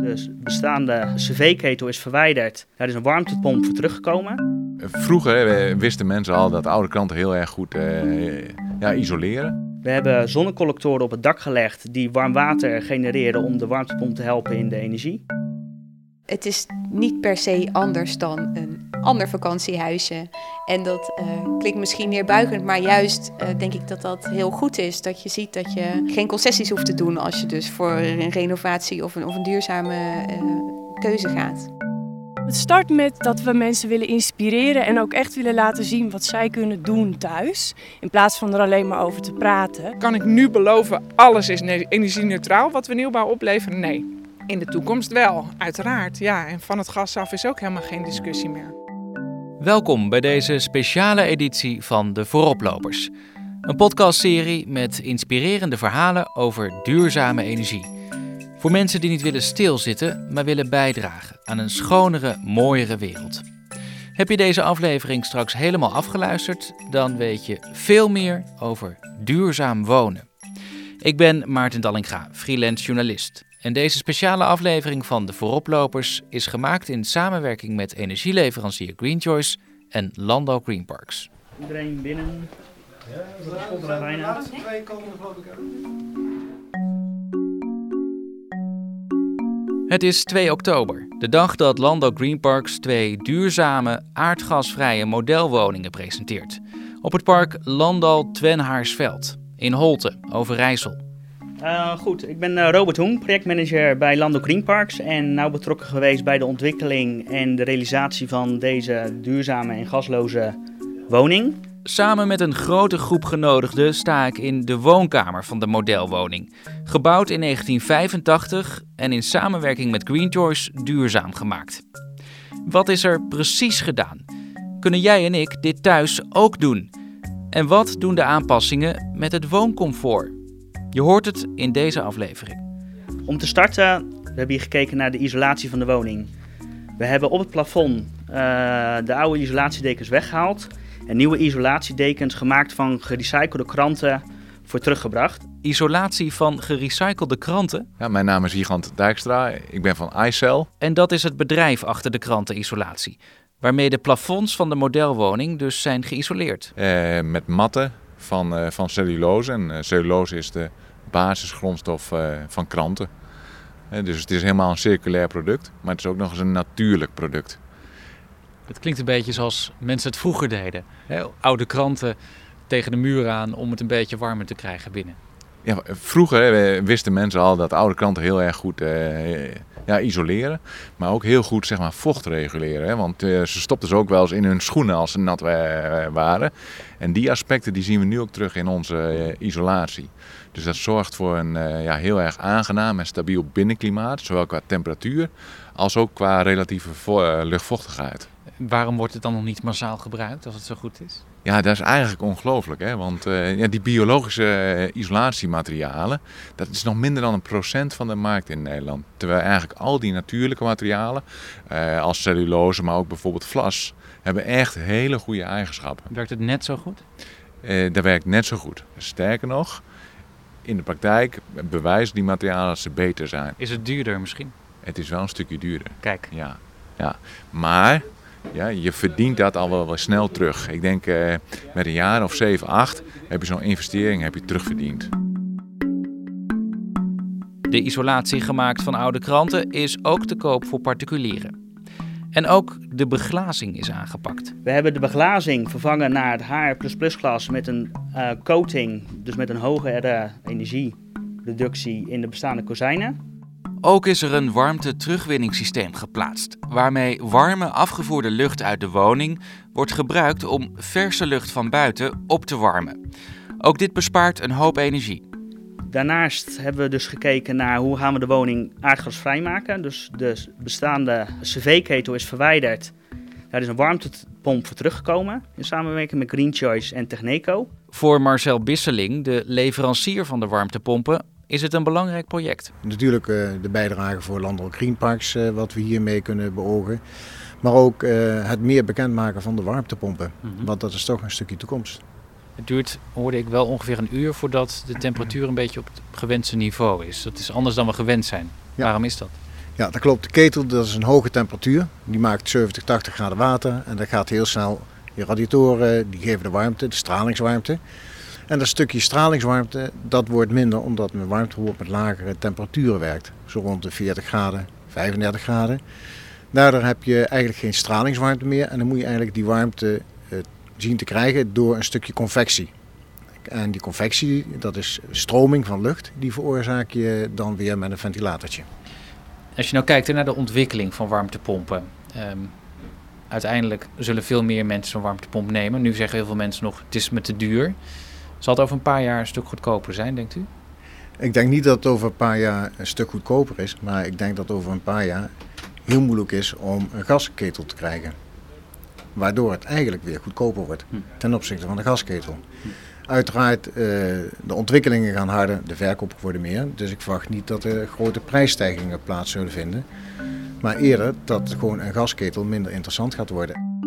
De bestaande cv-ketel is verwijderd. Daar is een warmtepomp voor teruggekomen. Vroeger wisten mensen al dat oude kranten heel erg goed eh, ja, isoleren. We hebben zonnecollectoren op het dak gelegd die warm water genereren om de warmtepomp te helpen in de energie. Het is niet per se anders dan een ander vakantiehuisje. En dat uh, klinkt misschien neerbuigend, maar juist uh, denk ik dat dat heel goed is. Dat je ziet dat je geen concessies hoeft te doen als je dus voor een renovatie of een, of een duurzame uh, keuze gaat. Het start met dat we mensen willen inspireren en ook echt willen laten zien wat zij kunnen doen thuis. In plaats van er alleen maar over te praten. Kan ik nu beloven, alles is energie-neutraal wat we nieuwbouw opleveren? Nee. In de toekomst wel, uiteraard. Ja, en van het gas af is ook helemaal geen discussie meer. Welkom bij deze speciale editie van De Vooroplopers. Een podcastserie met inspirerende verhalen over duurzame energie. Voor mensen die niet willen stilzitten, maar willen bijdragen aan een schonere, mooiere wereld. Heb je deze aflevering straks helemaal afgeluisterd, dan weet je veel meer over duurzaam wonen. Ik ben Maarten Dallinga, freelance journalist. En deze speciale aflevering van De Vooroplopers is gemaakt in samenwerking met energieleverancier Greenchoice en Landau Green Parks. Iedereen binnen. Ja, bijna. Twee komen geloof ik Het is 2 oktober, de dag dat Landau Green Parks twee duurzame, aardgasvrije modelwoningen presenteert. Op het park Landal Twenhaarsveld in Holte, Overijssel. Uh, goed, ik ben uh, Robert Hoeng, projectmanager bij Lando Green Parks en nauw betrokken geweest bij de ontwikkeling en de realisatie van deze duurzame en gasloze woning. Samen met een grote groep genodigden sta ik in de woonkamer van de modelwoning. Gebouwd in 1985 en in samenwerking met Green duurzaam gemaakt. Wat is er precies gedaan? Kunnen jij en ik dit thuis ook doen? En wat doen de aanpassingen met het wooncomfort? Je hoort het in deze aflevering. Om te starten, we hebben hier gekeken naar de isolatie van de woning. We hebben op het plafond uh, de oude isolatiedekens weggehaald en nieuwe isolatiedekens gemaakt van gerecyclede kranten voor teruggebracht. Isolatie van gerecyclede kranten? Ja, mijn naam is Gigant Dijkstra, ik ben van iCell. En dat is het bedrijf achter de krantenisolatie, waarmee de plafonds van de modelwoning dus zijn geïsoleerd. Uh, met matten van, uh, van cellulose. En uh, cellulose is de basisgrondstof uh, van kranten. dus het is helemaal een circulair product, maar het is ook nog eens een natuurlijk product. Het klinkt een beetje zoals mensen het vroeger deden. Oude kranten tegen de muur aan om het een beetje warmer te krijgen binnen. Ja, vroeger wisten mensen al dat oude kranten heel erg goed ja, isoleren. Maar ook heel goed zeg maar, vocht reguleren. Hè? Want uh, ze stopten ze ook wel eens in hun schoenen als ze nat waren. En die aspecten die zien we nu ook terug in onze uh, isolatie. Dus dat zorgt voor een ja, heel erg aangenaam en stabiel binnenklimaat. Zowel qua temperatuur als ook qua relatieve luchtvochtigheid. Waarom wordt het dan nog niet massaal gebruikt als het zo goed is? Ja, dat is eigenlijk ongelooflijk. Hè? Want uh, ja, die biologische uh, isolatiematerialen, dat is nog minder dan een procent van de markt in Nederland. Terwijl eigenlijk al die natuurlijke materialen, uh, als cellulose, maar ook bijvoorbeeld vlas, hebben echt hele goede eigenschappen. Werkt het net zo goed? dat werkt net zo goed. Sterker nog, in de praktijk bewijzen die materialen dat ze beter zijn. Is het duurder misschien? Het is wel een stukje duurder. Kijk. Ja, ja. maar ja, je verdient dat al wel, wel snel terug. Ik denk uh, met een jaar of 7, 8 heb je zo'n investering heb je terugverdiend. De isolatie gemaakt van oude kranten is ook te koop voor particulieren. En ook de beglazing is aangepakt. We hebben de beglazing vervangen naar het HR++ glas met een uh, coating, dus met een hogere energiereductie in de bestaande kozijnen. Ook is er een warmte-terugwinningssysteem geplaatst, waarmee warme afgevoerde lucht uit de woning wordt gebruikt om verse lucht van buiten op te warmen. Ook dit bespaart een hoop energie. Daarnaast hebben we dus gekeken naar hoe gaan we de woning aardgasvrij maken. Dus de bestaande cv-ketel is verwijderd. Daar is een warmtepomp voor teruggekomen in samenwerking met Green Choice en Techneco. Voor Marcel Bisseling, de leverancier van de warmtepompen, is het een belangrijk project. Natuurlijk uh, de bijdrage voor Landelijk Green Parks, uh, wat we hiermee kunnen beogen. Maar ook uh, het meer bekendmaken van de warmtepompen. Mm -hmm. Want dat is toch een stukje toekomst. Het duurt, hoorde ik wel, ongeveer een uur voordat de temperatuur een beetje op het gewenste niveau is. Dat is anders dan we gewend zijn. Ja. Waarom is dat? Ja, dat klopt. De ketel dat is een hoge temperatuur. Die maakt 70, 80 graden water en dat gaat heel snel. Die radiatoren die geven de warmte, de stralingswarmte. En dat stukje stralingswarmte dat wordt minder omdat mijn warmtepomp met lagere temperaturen werkt. Zo rond de 40 graden, 35 graden. Daardoor heb je eigenlijk geen stralingswarmte meer en dan moet je eigenlijk die warmte eh, zien te krijgen door een stukje convectie. En die convectie, dat is stroming van lucht, die veroorzaak je dan weer met een ventilatortje. Als je nou kijkt naar de ontwikkeling van warmtepompen. ehm, uiteindelijk zullen veel meer mensen een warmtepomp nemen. Nu zeggen heel veel mensen nog, het is me te duur. Zal het over een paar jaar een stuk goedkoper zijn, denkt u? Ik denk niet dat het over een paar jaar een stuk goedkoper is, maar ik denk dat het over een paar jaar heel moeilijk is om een gasketel te krijgen. Waardoor het eigenlijk weer goedkoper wordt Hm. ten opzichte van de gasketel. Uiteraard, eh, de ontwikkelingen gaan harder, de verkopen worden meer. Dus ik verwacht niet dat er grote prijsstijgingen plaats zullen vinden. Maar eerder dat gewoon een gasketel minder interessant gaat worden.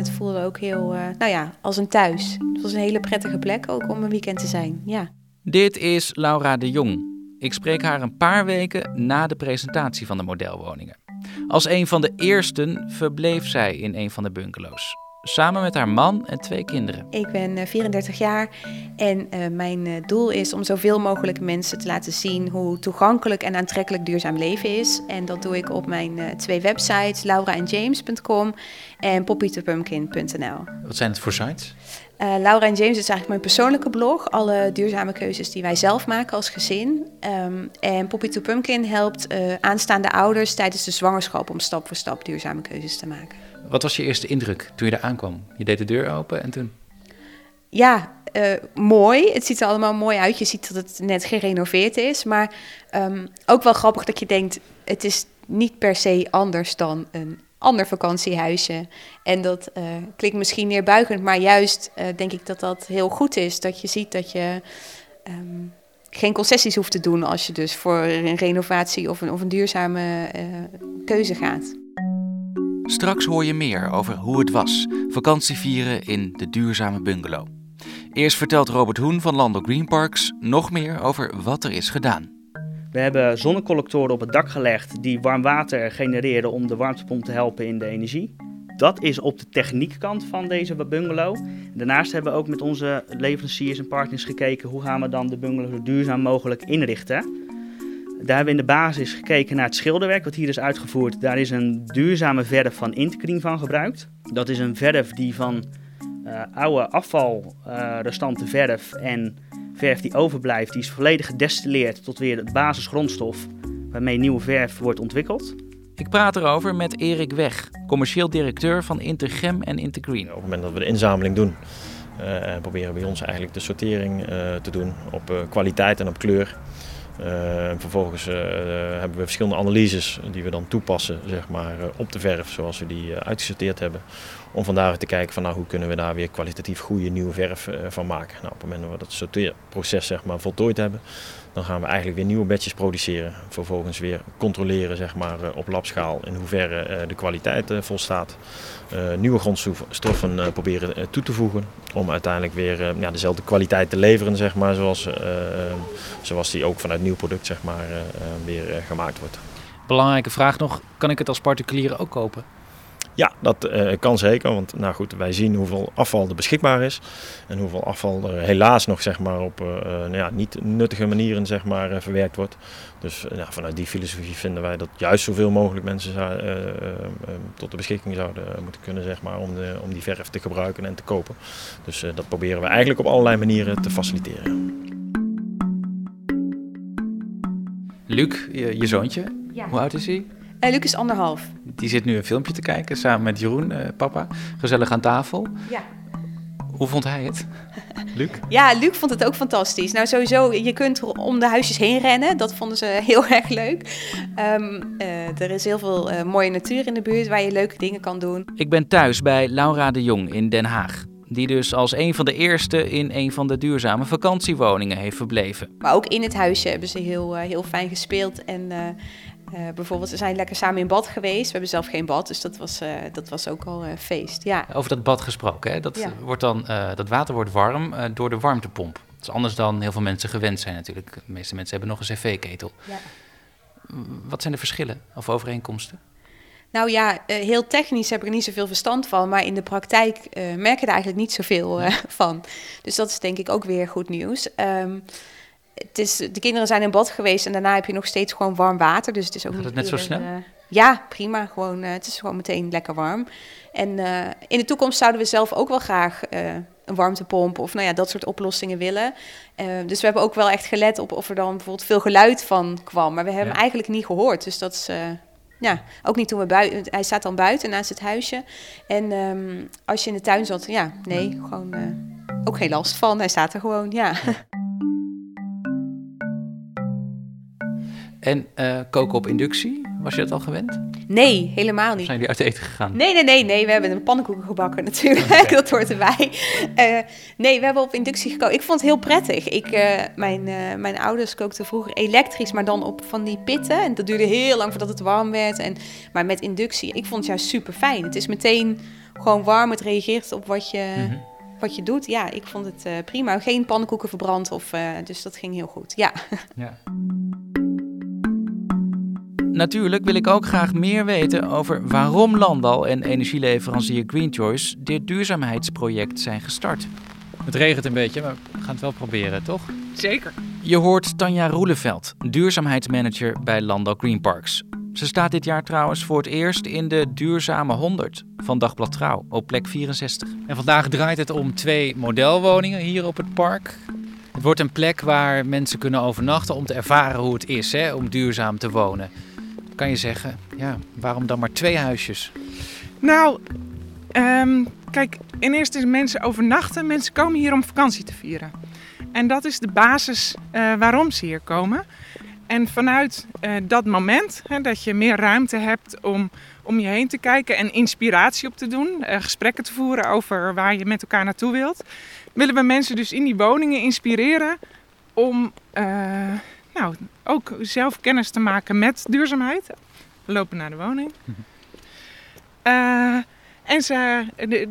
Het voelde ook heel, eh, nou ja, als een thuis. Het was een hele prettige plek ook om een weekend te zijn. Ja. Dit is Laura de Jong. Ik spreek haar een paar weken na de presentatie van de modelwoningen. Als een van de eersten verbleef zij in een van de bungalows. Samen met haar man en twee kinderen. Ik ben eh, 34 jaar en eh, mijn eh, doel is om zoveel mogelijk mensen te laten zien hoe toegankelijk en aantrekkelijk duurzaam leven is. En dat doe ik op mijn eh, twee websites, lauraandjames.com en poppytopumpkin.nl. Wat zijn het voor sites? Eh, Laura en James is eigenlijk mijn persoonlijke blog. Alle duurzame keuzes die wij zelf maken als gezin. Ehm, en Poppy to Pumpkin helpt eh, aanstaande ouders tijdens de zwangerschap om stap voor stap duurzame keuzes te maken. Wat was je eerste indruk toen je er aankwam? Je deed de deur open en toen... Ja, eh, mooi. Het ziet er allemaal mooi uit. Je ziet dat het net gerenoveerd is. Maar ehm, ook wel grappig dat je denkt, het is niet per se anders dan een ander vakantiehuisje. En dat eh, klinkt misschien neerbuigend, maar juist eh, denk ik dat dat heel goed is. Dat je ziet dat je ehm, geen concessies hoeft te doen als je dus voor een renovatie of een, of een duurzame eh, keuze gaat. Straks hoor je meer over hoe het was vakantie vieren in de duurzame bungalow. Eerst vertelt Robert Hoen van Landel Green Parks nog meer over wat er is gedaan. We hebben zonnecollectoren op het dak gelegd die warm water genereren om de warmtepomp te helpen in de energie. Dat is op de techniekkant van deze bungalow. Daarnaast hebben we ook met onze leveranciers en partners gekeken hoe gaan we dan de bungalow zo duurzaam mogelijk inrichten. Daar hebben we in de basis gekeken naar het schilderwerk wat hier is uitgevoerd. Daar is een duurzame verf van Intergreen van gebruikt. Dat is een verf die van eh, oude afvalrestanten verf en verf die overblijft, die is volledig gedestilleerd tot weer de basisgrondstof waarmee nieuwe verf wordt ontwikkeld. Ik praat erover met Erik Weg, commercieel directeur van Intergem en Intergreen. Op het moment dat we de inzameling doen, uh, proberen bij ons eigenlijk de sortering uh, te doen op uh, kwaliteit en op kleur. vervolgens hebben we verschillende analyses die we dan toepassen zeg maar, op de verf zoals we die uitgesorteerd hebben. Om vandaar te kijken van nou, hoe kunnen we daar weer kwalitatief goede nieuwe verf van maken. Nou, op het moment dat we dat sorteerproces zeg maar, voltooid hebben, dan gaan we eigenlijk weer nieuwe batches produceren. Vervolgens weer controleren zeg maar, op labschaal in hoeverre de kwaliteit volstaat. Nieuwe grondstoffen proberen toe te voegen. Om uiteindelijk weer ja, dezelfde kwaliteit te leveren, zeg maar, zoals, zoals die ook vanuit nieuw product zeg maar, weer gemaakt wordt. Belangrijke vraag nog, kan ik het als particulier ook kopen? Ja, dat uh, kan zeker. Want nou goed, wij zien hoeveel afval er beschikbaar is. En hoeveel afval er helaas nog zeg maar, op uh, nou ja, niet nuttige manieren zeg maar, uh, verwerkt wordt. Dus nou, vanuit die filosofie vinden wij dat juist zoveel mogelijk mensen zou, tot de beschikking zouden moeten kunnen zeg maar, om, de, om die verf te gebruiken en te kopen. Dus dat proberen we eigenlijk op allerlei manieren te faciliteren. Luc, je, je zoontje, Ja. hoe oud is hij? Uh, Luc is anderhalf. Die zit nu een filmpje te kijken samen met Jeroen, eh, papa. Gezellig aan tafel. Ja. Hoe vond hij het? Luc? Ja, Luc vond het ook fantastisch. Nou, sowieso, je kunt om de huisjes heen rennen. Dat vonden ze heel erg leuk. Ehm, uh, er is heel veel uh, mooie natuur in de buurt waar je leuke dingen kan doen. Ik ben thuis bij Laura de Jong in Den Haag. Die dus als een van de eerste in een van de duurzame vakantiewoningen heeft verbleven. Maar ook in het huisje hebben ze heel, uh, heel fijn gespeeld. En uh, bijvoorbeeld, we zijn lekker samen in bad geweest. We hebben zelf geen bad, dus dat was, dat was ook al feest. Ja. Over dat bad gesproken, hè? Dat, Ja. wordt dan, dat water wordt warm door de warmtepomp. Dat is anders dan heel veel mensen gewend zijn natuurlijk. De meeste mensen hebben nog een cv-ketel. Ja. Wat zijn de verschillen of overeenkomsten? Nou ja, eh, heel technisch heb ik er niet zoveel verstand van, maar in de praktijk uh, merk je er eigenlijk niet zoveel uh, van. Dus dat is denk ik ook weer goed nieuws. Um, het is, de kinderen zijn in bad geweest en daarna heb je nog steeds gewoon warm water. Dus het is ook Gaat het net zo snel? ja, prima. Gewoon, het is gewoon meteen lekker warm. En in de toekomst zouden we zelf ook wel graag een warmtepomp of nou ja, dat soort oplossingen willen. dus we hebben ook wel echt gelet op of er dan bijvoorbeeld veel geluid van kwam. Maar we hebben hem eigenlijk niet gehoord. Dus dat is ja, ook niet toen we buiten. Hij staat dan buiten naast het huisje. En um, als je in de tuin zat, ja, nee, gewoon ook geen last van. Hij staat er gewoon, ja. En uh, koken op inductie, was je dat al gewend? Nee, helemaal niet. Zijn jullie uit eten gegaan? Nee, nee, nee, nee. We hebben een pannenkoeken gebakken natuurlijk. dat hoort erbij. Uh, nee, we hebben op inductie gekookt. Ik vond het heel prettig. Ik, uh, mijn, mijn ouders kookten vroeger elektrisch, maar dan op van die pitten. En dat duurde heel lang voordat het warm werd. En, maar met inductie, ik vond het juist super fijn. Het is meteen gewoon warm. Het reageert op wat je, mm -hmm. wat je doet. Ja, ik vond het prima. Geen pannenkoeken verbrand. Of, dus dat ging heel goed. Ja. ja. Natuurlijk wil ik ook graag meer weten over waarom Landal en energieleverancier Green Choice dit duurzaamheidsproject zijn gestart. Het regent een beetje, maar we gaan het wel proberen, toch? Zeker. Je hoort Tanja Roeleveld, duurzaamheidsmanager bij Landal Green Parks. Ze staat dit jaar trouwens voor het eerst in de Duurzame 100 van Dagblad Trouw op plek 64. En vandaag draait het om twee modelwoningen hier op het park. Het wordt een plek waar mensen kunnen overnachten om te ervaren hoe het is hè, om duurzaam te wonen kan je zeggen, ja, waarom dan maar twee huisjes? Nou, um, kijk, in eerste is mensen overnachten. Mensen komen hier om vakantie te vieren. En dat is de basis uh, waarom ze hier komen. En vanuit uh, dat moment, hè, dat je meer ruimte hebt om om je heen te kijken en inspiratie op te doen, uh, gesprekken te voeren over waar je met elkaar naartoe wilt, willen we mensen dus in die woningen inspireren om nou, ook zelf kennis te maken met duurzaamheid. We lopen naar de woning. Uh, en ze,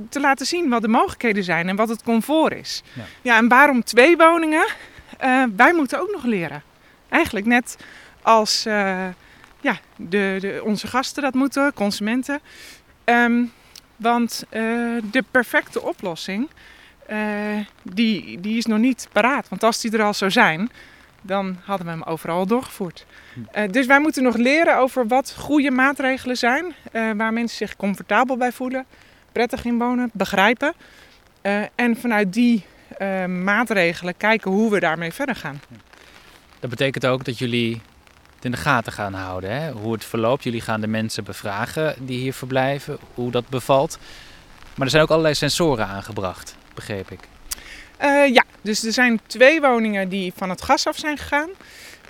te laten zien wat de mogelijkheden zijn en wat het comfort is. Ja, ja en waarom twee woningen? Uh, wij moeten ook nog leren. Eigenlijk net als uh, ja, de, de, onze gasten dat moeten, consumenten. Um, want de perfecte oplossing, die, die is nog niet paraat. Want als die er al zou zijn, dan hadden we hem overal doorgevoerd. Uh, dus wij moeten nog leren over wat goede maatregelen zijn, uh, waar mensen zich comfortabel bij voelen, prettig in wonen, begrijpen. Uh, en vanuit die maatregelen kijken hoe we daarmee verder gaan. Dat betekent ook dat jullie het in de gaten gaan houden, hè? hoe het verloopt. Jullie gaan de mensen bevragen die hier verblijven, hoe dat bevalt. Maar er zijn ook allerlei sensoren aangebracht, begreep ik. Uh, ja, dus er zijn twee woningen die van het gas af zijn gegaan.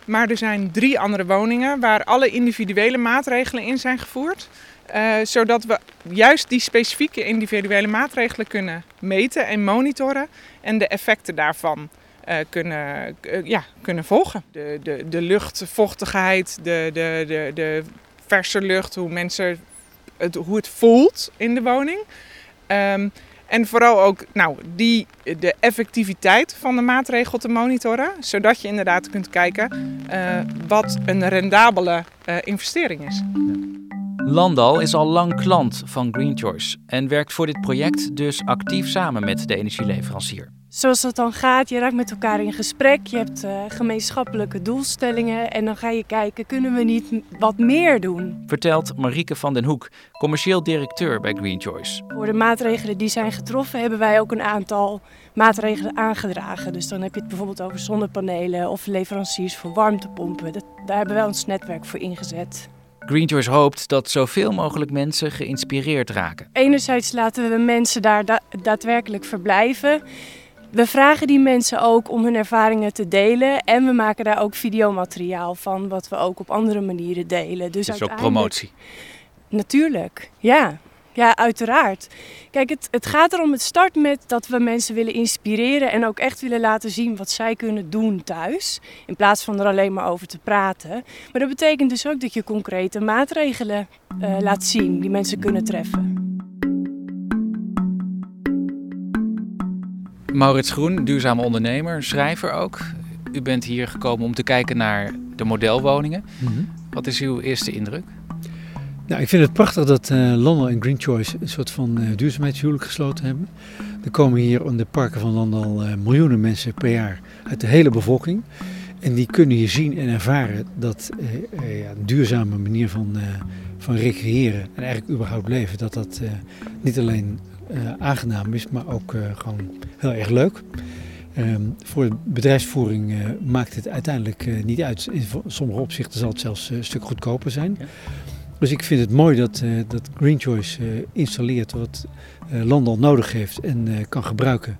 Maar er zijn drie andere woningen waar alle individuele maatregelen in zijn gevoerd. Uh, zodat we juist die specifieke individuele maatregelen kunnen meten en monitoren. En de effecten daarvan uh, kunnen, ja, kunnen volgen. De, de, de luchtvochtigheid, de, de, de, de verse lucht, hoe, mensen het, hoe het voelt in de woning. Um, en vooral ook nou, die, de effectiviteit van de maatregel te monitoren. Zodat je inderdaad kunt kijken uh, wat een rendabele uh, investering is. Landal is al lang klant van Green Choice en werkt voor dit project dus actief samen met de energieleverancier zoals dat dan gaat, je raakt met elkaar in gesprek, je hebt uh, gemeenschappelijke doelstellingen en dan ga je kijken, kunnen we niet wat meer doen? Vertelt Marieke van den Hoek, commercieel directeur bij Green Choice. Voor de maatregelen die zijn getroffen hebben wij ook een aantal maatregelen aangedragen. Dus dan heb je het bijvoorbeeld over zonnepanelen of leveranciers voor warmtepompen. Dat, daar hebben wij ons netwerk voor ingezet. Green Choice hoopt dat zoveel mogelijk mensen geïnspireerd raken. Enerzijds laten we mensen daar da daadwerkelijk verblijven. We vragen die mensen ook om hun ervaringen te delen en we maken daar ook videomateriaal van, wat we ook op andere manieren delen. Dus, is ook promotie? Natuurlijk, ja. Ja, uiteraard. Kijk, het, het gaat erom, het start met dat we mensen willen inspireren en ook echt willen laten zien wat zij kunnen doen thuis. In plaats van er alleen maar over te praten. Maar dat betekent dus ook dat je concrete maatregelen uh, laat zien die mensen kunnen treffen. Maurits Groen, duurzame ondernemer, schrijver ook. U bent hier gekomen om te kijken naar de modelwoningen. Mhm. Wat is uw eerste indruk? Nou, ik vind het prachtig dat uh, Landal en Green Choice een soort van uh, duurzaamheidshuwelijk gesloten hebben. Er komen hier in de parken van Landal uh, miljoenen mensen per jaar uit de hele bevolking. En die kunnen hier zien en ervaren dat ja, een duurzame manier van, van recreëren en eigenlijk überhaupt leven, dat dat niet alleen aangenaam is, maar ook gewoon heel erg leuk. Um, voor de bedrijfsvoering maakt het uiteindelijk niet uit. In sommige opzichten zal het zelfs een stuk goedkoper zijn. Ja. Dus ik vind het mooi dat, dat Green Choice installeert wat Landal nodig heeft en kan gebruiken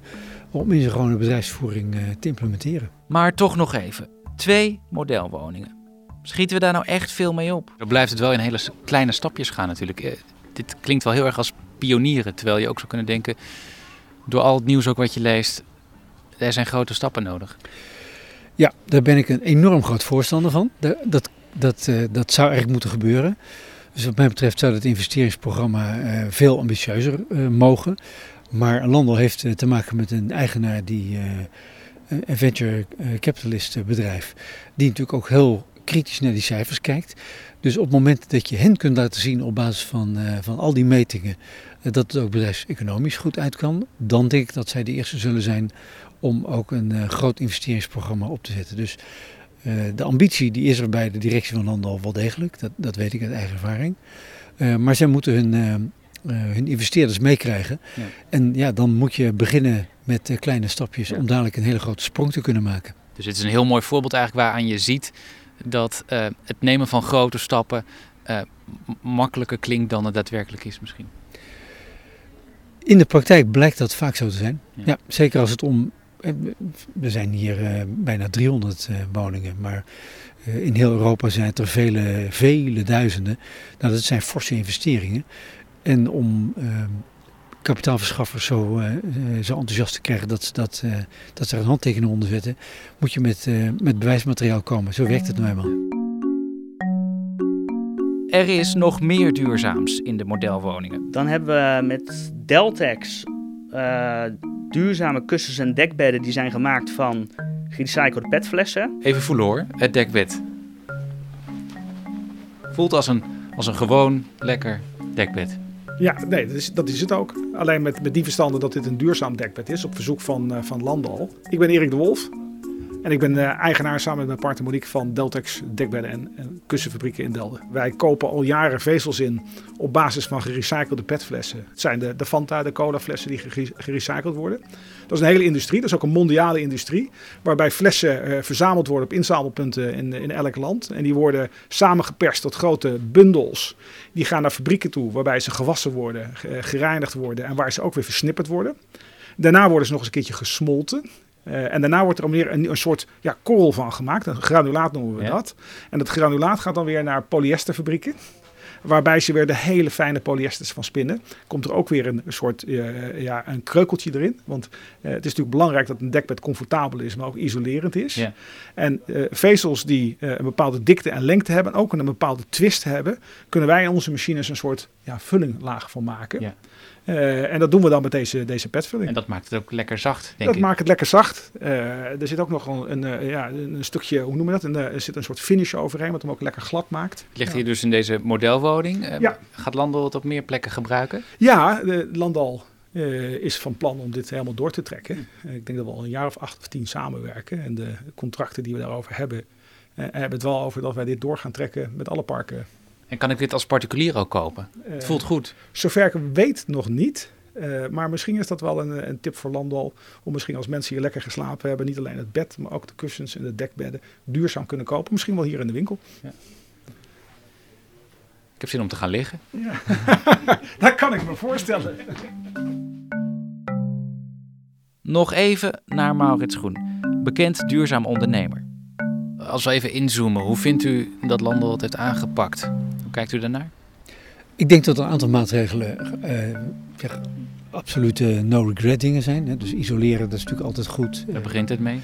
om in zijn gewone bedrijfsvoering te implementeren. Maar toch nog even. Twee modelwoningen. Schieten we daar nou echt veel mee op? Dan blijft het wel in hele kleine stapjes gaan natuurlijk. dit klinkt wel heel erg als pionieren. Terwijl je ook zou kunnen denken, door al het nieuws ook wat je leest, er zijn grote stappen nodig. Ja, daar ben ik een enorm groot voorstander van. Dat, dat, dat, uh, dat zou eigenlijk moeten gebeuren. Dus wat mij betreft zou het investeringsprogramma uh, veel ambitieuzer uh, mogen. Maar Landel heeft te maken met een eigenaar die een venture capitalist bedrijf, die natuurlijk ook heel kritisch naar die cijfers kijkt. Dus op het moment dat je hen kunt laten zien op basis van, van al die metingen dat het ook bedrijfseconomisch goed uit kan, dan denk ik dat zij de eerste zullen zijn om ook een groot investeringsprogramma op te zetten. Dus de ambitie die is er bij de directie van Landal wel degelijk, dat, dat weet ik uit eigen ervaring. Uh, maar zij moeten hun, hun investeerders meekrijgen. Ja. En ja, dan moet je beginnen met kleine stapjes ja. om dadelijk een hele grote sprong te kunnen maken. Dus het is een heel mooi voorbeeld eigenlijk waaraan je ziet dat het nemen van grote stappen makkelijker klinkt dan het daadwerkelijk is misschien. In de praktijk blijkt dat vaak zo te zijn. Ja, ja zeker als het om we zijn hier uh, bijna 300 uh, woningen, maar uh, in heel Europa zijn het er vele, vele duizenden. Nou, dat zijn forse investeringen. En om kapitaalverschaffers zo, zo enthousiast te krijgen dat ze, dat, dat ze er een handtekening onder zetten, moet je met, met bewijsmateriaal komen. Zo werkt het nou eenmaal. Er is nog meer duurzaams in de modelwoningen. Dan hebben we met Deltex duurzame kussens en dekbedden die zijn gemaakt van gerecyclede petflessen. Even voelen hoor, het dekbed. Voelt als een, als een gewoon lekker dekbed. Ja, nee, dat is, dat is het ook. Alleen met, met die verstanden dat dit een duurzaam dekbed is, op verzoek van, uh, van Landal. Ik ben Erik de Wolf. En ik ben uh, eigenaar samen met mijn partner Monique van Deltex dekbedden en, en, kussenfabrieken in Delden. Wij kopen al jaren vezels in op basis van gerecyclede petflessen. Het zijn de, de Fanta, de cola flessen die gerecycled worden. Dat is een hele industrie, dat is ook een mondiale industrie. Waarbij flessen uh, verzameld worden op inzamelpunten in, in elk land. En die worden samengeperst tot grote bundels. Die gaan naar fabrieken toe waarbij ze gewassen worden, gereinigd worden en waar ze ook weer versnipperd worden. Daarna worden ze nog eens een keertje gesmolten. Uh, en daarna wordt er weer een, een soort ja, korrel van gemaakt. Een granulaat noemen we ja. dat. En dat granulaat gaat dan weer naar polyesterfabrieken. Waarbij ze weer de hele fijne polyesters van spinnen. Komt er ook weer een soort uh, ja, een kreukeltje erin. Want uh, het is natuurlijk belangrijk dat een dekbed comfortabel is, maar ook isolerend is. Ja. En vezels die een bepaalde dikte en lengte hebben, ook een bepaalde twist hebben, kunnen wij in onze machines een soort ja, vullinglaag van maken. Ja. Uh, en dat doen we dan met deze, deze petvulling. En dat maakt het ook lekker zacht, denk dat ik. Dat maakt het lekker zacht. Uh, er zit ook nog een, een, uh, ja, een stukje, hoe noemen we dat? Een, er zit een soort finish overheen, wat hem ook lekker glad maakt. Het ligt ja. hier dus in deze modelwoning. ja. Gaat Landal het op meer plekken gebruiken? Ja, de Landal is van plan om dit helemaal door te trekken. ik denk dat we al een jaar of acht of tien samenwerken. En de contracten die we daarover hebben, hebben het wel over dat wij dit door gaan trekken met alle parken en kan ik dit als particulier ook kopen? Uh, het voelt goed. Zover ik weet nog niet. Uh, maar misschien is dat wel een, een, tip voor Landal. Om misschien als mensen hier lekker geslapen hebben. Niet alleen het bed, maar ook de kussens en de dekbedden. Duurzaam kunnen kopen. Misschien wel hier in de winkel. Ja. Ik heb zin om te gaan liggen. Ja. dat kan ik me voorstellen. Nog even naar Maurits Groen. Bekend duurzaam ondernemer. Als we even inzoomen, hoe vindt u dat Landal het heeft aangepakt? Kijkt u daarnaar? Ik denk dat er een aantal maatregelen uh, absolute no-regret dingen zijn. Hè. Dus isoleren, dat is natuurlijk altijd goed. Daar begint het mee?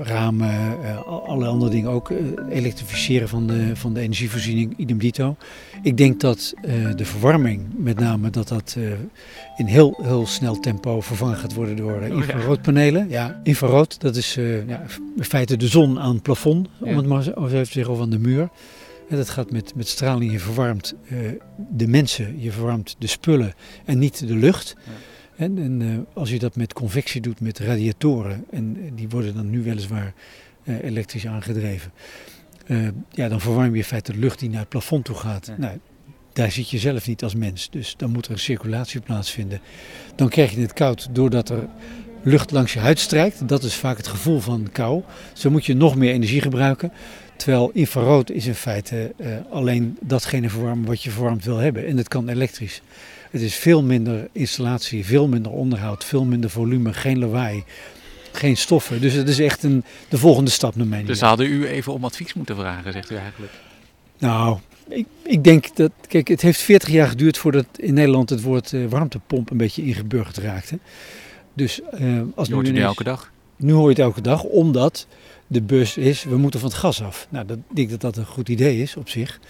ramen, alle andere dingen ook. elektrificeren van de, van de energievoorziening, idem dito. Ik denk dat de verwarming, met name, dat dat in heel, heel snel tempo vervangen gaat worden door Oh, infraroodpanelen. Ja, infrarood, dat is ja, in feite de zon aan het plafond, om het maar zo even te zeggen, of aan de muur. Dat gaat met, met straling, je verwarmt eh, de mensen, je verwarmt de spullen en niet de lucht. En, en eh, als je dat met convectie doet, met radiatoren, en eh, die worden dan nu weliswaar elektrisch aangedreven, ja, dan verwarm je in feite de lucht die naar het plafond toe gaat. Ja. Nou, daar zit je zelf niet als mens, dus dan moet er een circulatie plaatsvinden. Dan krijg je het koud doordat er lucht langs je huid strijkt. Dat is vaak het gevoel van kou. Zo moet je nog meer energie gebruiken. Terwijl infrarood is in feite eh, alleen datgene verwarmen wat je verwarmd wil hebben. En dat kan elektrisch. Het is veel minder installatie, veel minder onderhoud, veel minder volume, geen lawaai, geen stoffen. Dus het is echt een, de volgende stap naar mijn Dus hadden u even om advies moeten vragen, zegt u eigenlijk. Nou, ik, ik denk dat. Kijk, het heeft 40 jaar geduurd voordat in Nederland het woord eh, warmtepomp een beetje ingeburgerd raakte. Dus eh, als Je hoort nu ineens- elke dag. Nu hoor je het elke dag, omdat de bus is, we moeten van het gas af. Nou, dat, ik denk dat dat een goed idee is op zich.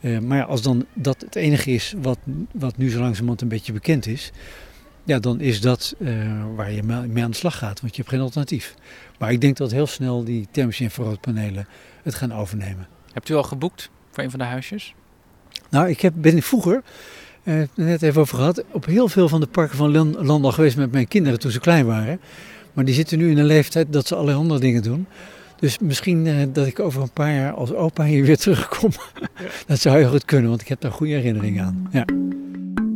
Eh, maar ja, als dan dat het enige is wat, wat nu zo langzamerhand een beetje bekend is, ja, dan is dat eh, waar je mee aan de slag gaat, want je hebt geen alternatief. Maar ik denk dat heel snel die thermische infraroodpanelen het gaan overnemen. Hebt u al geboekt voor een van de huisjes? Nou, ik heb, ben vroeger, eh, net even over gehad, op heel veel van de parken van Lan- Landal geweest met mijn kinderen toen ze klein waren. Maar die zitten nu in een leeftijd dat ze allerlei andere dingen doen. Dus misschien eh, dat ik over een paar jaar als opa hier weer terugkom. dat zou heel goed kunnen, want ik heb daar goede herinneringen aan. Ja.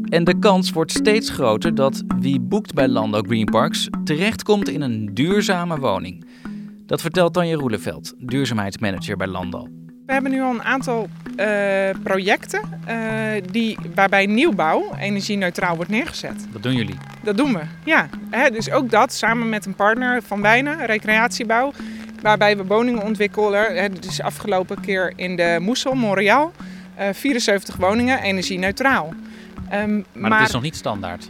En de kans wordt steeds groter dat wie boekt bij Landau Green Parks terechtkomt in een duurzame woning. Dat vertelt Tanja Roeleveld, duurzaamheidsmanager bij Landal. We hebben nu al een aantal eh, projecten eh, die, waarbij nieuwbouw energie-neutraal wordt neergezet. Dat doen jullie. Dat doen we, ja. Hè, dus ook dat samen met een partner van Wijnen, recreatiebouw. Waarbij we woningen ontwikkelen. Hè, dus afgelopen keer in de Moesel, Montreal. eh 74 woningen, energie-neutraal. Ehm, Maar, dat is nog niet standaard.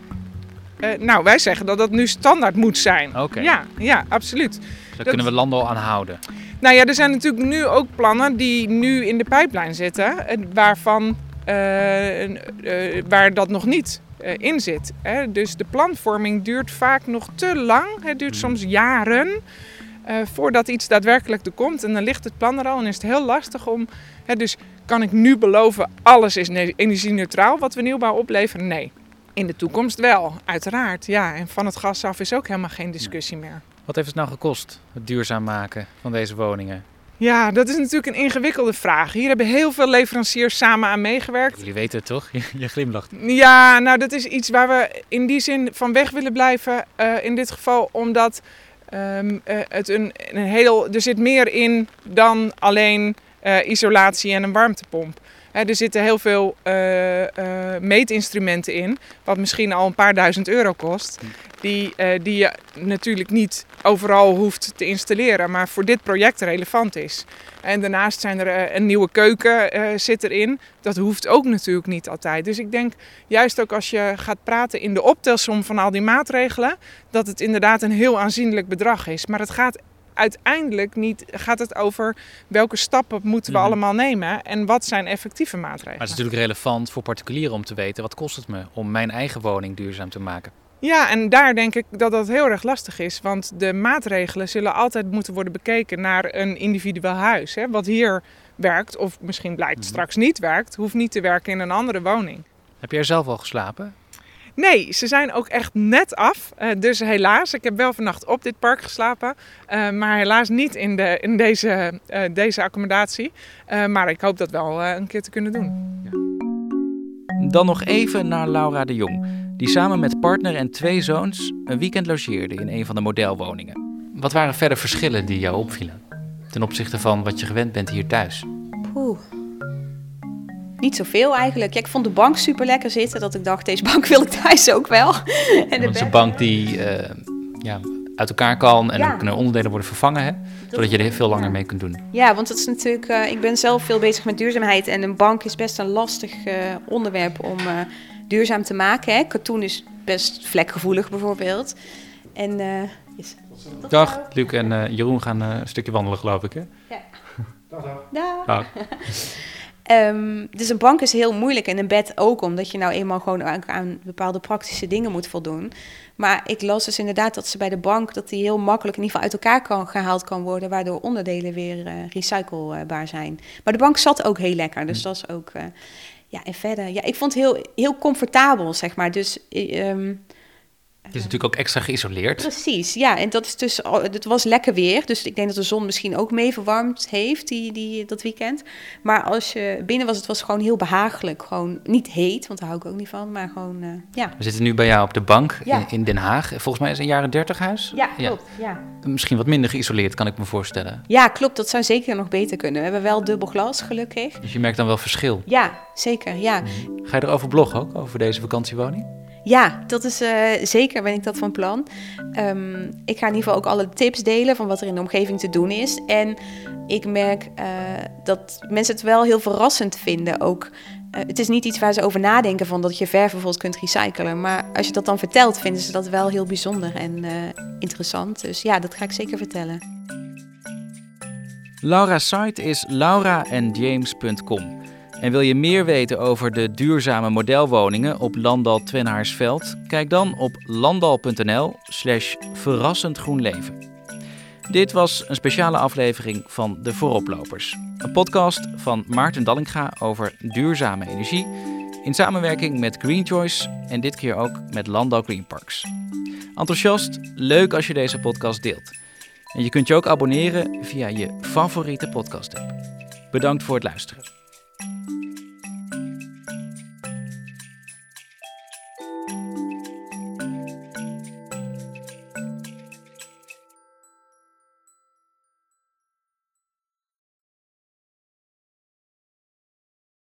nou, wij zeggen dat dat nu standaard moet zijn. Oké. Ja, ja, absoluut. Dus daar Dat- kunnen we Landal aan houden. Nou ja, er zijn natuurlijk nu ook plannen die nu in de pijplijn zitten, eh, waarvan, eh, eh, waar dat nog niet in zit. Hè. Dus de planvorming duurt vaak nog te lang. Het duurt soms jaren voordat iets daadwerkelijk er komt. En dan ligt het plan er al en is het heel lastig om... Hè, dus kan ik nu beloven, alles is ne- energie-neutraal wat we nieuwbouw opleveren? Nee. In de toekomst wel, uiteraard. Ja, en van het gas af is ook helemaal geen discussie meer. Wat heeft het nou gekost, het duurzaam maken van deze woningen? Ja, dat is natuurlijk een ingewikkelde vraag. Hier hebben heel veel leveranciers samen aan meegewerkt. Jullie weten het toch? Je, glimlacht. Ja, nou dat is iets waar we in die zin van weg willen blijven. eh, in dit geval omdat ehm, eh, het een, een heel, er zit meer in dan alleen eh, isolatie en een warmtepomp. Er zitten heel veel eh, eh, meetinstrumenten in, wat misschien al een paar duizend euro kost. Die, eh, die je natuurlijk niet overal hoeft te installeren, maar voor dit project relevant is. En daarnaast zijn er een nieuwe keuken zit erin. Dat hoeft ook natuurlijk niet altijd. Dus ik denk juist ook als je gaat praten in de optelsom van al die maatregelen, dat het inderdaad een heel aanzienlijk bedrag is. Maar het gaat uiteindelijk niet gaat het over welke stappen moeten we Mhm. allemaal nemen en wat zijn effectieve maatregelen. Maar het is natuurlijk relevant voor particulieren om te weten wat kost het me om mijn eigen woning duurzaam te maken. Ja, en daar denk ik dat dat heel erg lastig is. Want de maatregelen zullen altijd moeten worden bekeken naar een individueel huis. Hè. Wat hier werkt, of misschien blijkt straks niet werkt, hoeft niet te werken in een andere woning. Heb jij er zelf al geslapen? Nee, ze zijn ook echt net af. Eh, dus helaas, ik heb wel vannacht op dit park geslapen. eh, maar helaas niet in, de, in deze, eh, deze accommodatie. Eh, maar ik hoop dat wel eh, een keer te kunnen doen. Dan nog even naar Laura de Jong, die samen met partner en twee zoons een weekend logeerde in een van de modelwoningen. Wat waren verder verschillen die jou opvielen ten opzichte van wat je gewend bent hier thuis? Oeh. Niet zoveel eigenlijk. Ja, ik vond de bank super lekker zitten. Dat ik dacht, deze bank wil ik thuis ook wel. en de Dat is een bank die eh, ja, uit elkaar kan en Ja. dan kunnen onderdelen worden vervangen, hè? zodat je er veel langer mee kunt doen. Ja, want het is natuurlijk, eh, ik ben zelf veel bezig met duurzaamheid. En een bank is best een lastig eh, onderwerp om eh, duurzaam te maken. Hè. Katoen is best vlekgevoelig bijvoorbeeld. En eh, Yes. Dag, Luc en Jeroen gaan een stukje wandelen, geloof ik. Hè? Ja. Dag, dag. Dag. Dag. Um, dus een bank is heel moeilijk en een bed ook, omdat je nou eenmaal gewoon aan, aan, bepaalde praktische dingen moet voldoen. Maar ik las dus inderdaad dat ze bij de bank, dat die heel makkelijk in ieder geval uit elkaar kan, gehaald kan worden, waardoor onderdelen weer uh, recyclebaar zijn. Maar de bank zat ook heel lekker, dus dat is ook... Uh, ja, en verder, ja, ik vond het heel, heel comfortabel, zeg maar. Dus... Um, het is natuurlijk ook extra geïsoleerd. Precies, ja. En dat is dus, het was lekker weer. Dus ik denk dat de zon misschien ook mee verwarmd heeft die, die, dat weekend. Maar als je binnen was, het was gewoon heel behagelijk. Gewoon niet heet, want daar hou ik ook niet van. Maar gewoon, uh, ja. We zitten nu bij jou op de bank ja. in, in, Den Haag. Volgens mij is het een jaren dertig huis. Ja, klopt. Ja. Misschien wat minder geïsoleerd, kan ik me voorstellen. Ja, klopt. Dat zou zeker nog beter kunnen. We hebben wel dubbel glas, gelukkig. Dus je merkt dan wel verschil? Ja, zeker, ja. Ga je erover bloggen ook, over deze vakantiewoning? Ja, dat is uh, zeker ben ik dat van plan. Um, ik ga in ieder geval ook alle tips delen van wat er in de omgeving te doen is. En ik merk uh, dat mensen het wel heel verrassend vinden ook. Uh, het is niet iets waar ze over nadenken van dat je verf bijvoorbeeld kunt recyclen. Maar als je dat dan vertelt, vinden ze dat wel heel bijzonder en interessant. Dus ja, dat ga ik zeker vertellen. Laura's site is lauraandjames.com. En wil je meer weten over de duurzame modelwoningen op Landal Twenhaarsveld? Kijk dan op landal.nl/slash verrassend groen leven. Dit was een speciale aflevering van De Vooroplopers. Een podcast van Maarten Dallinga over duurzame energie. In samenwerking met Green Choice en dit keer ook met Landal Green Parks. Enthousiast, leuk als je deze podcast deelt. En je kunt je ook abonneren via je favoriete podcast app. Bedankt voor het luisteren. you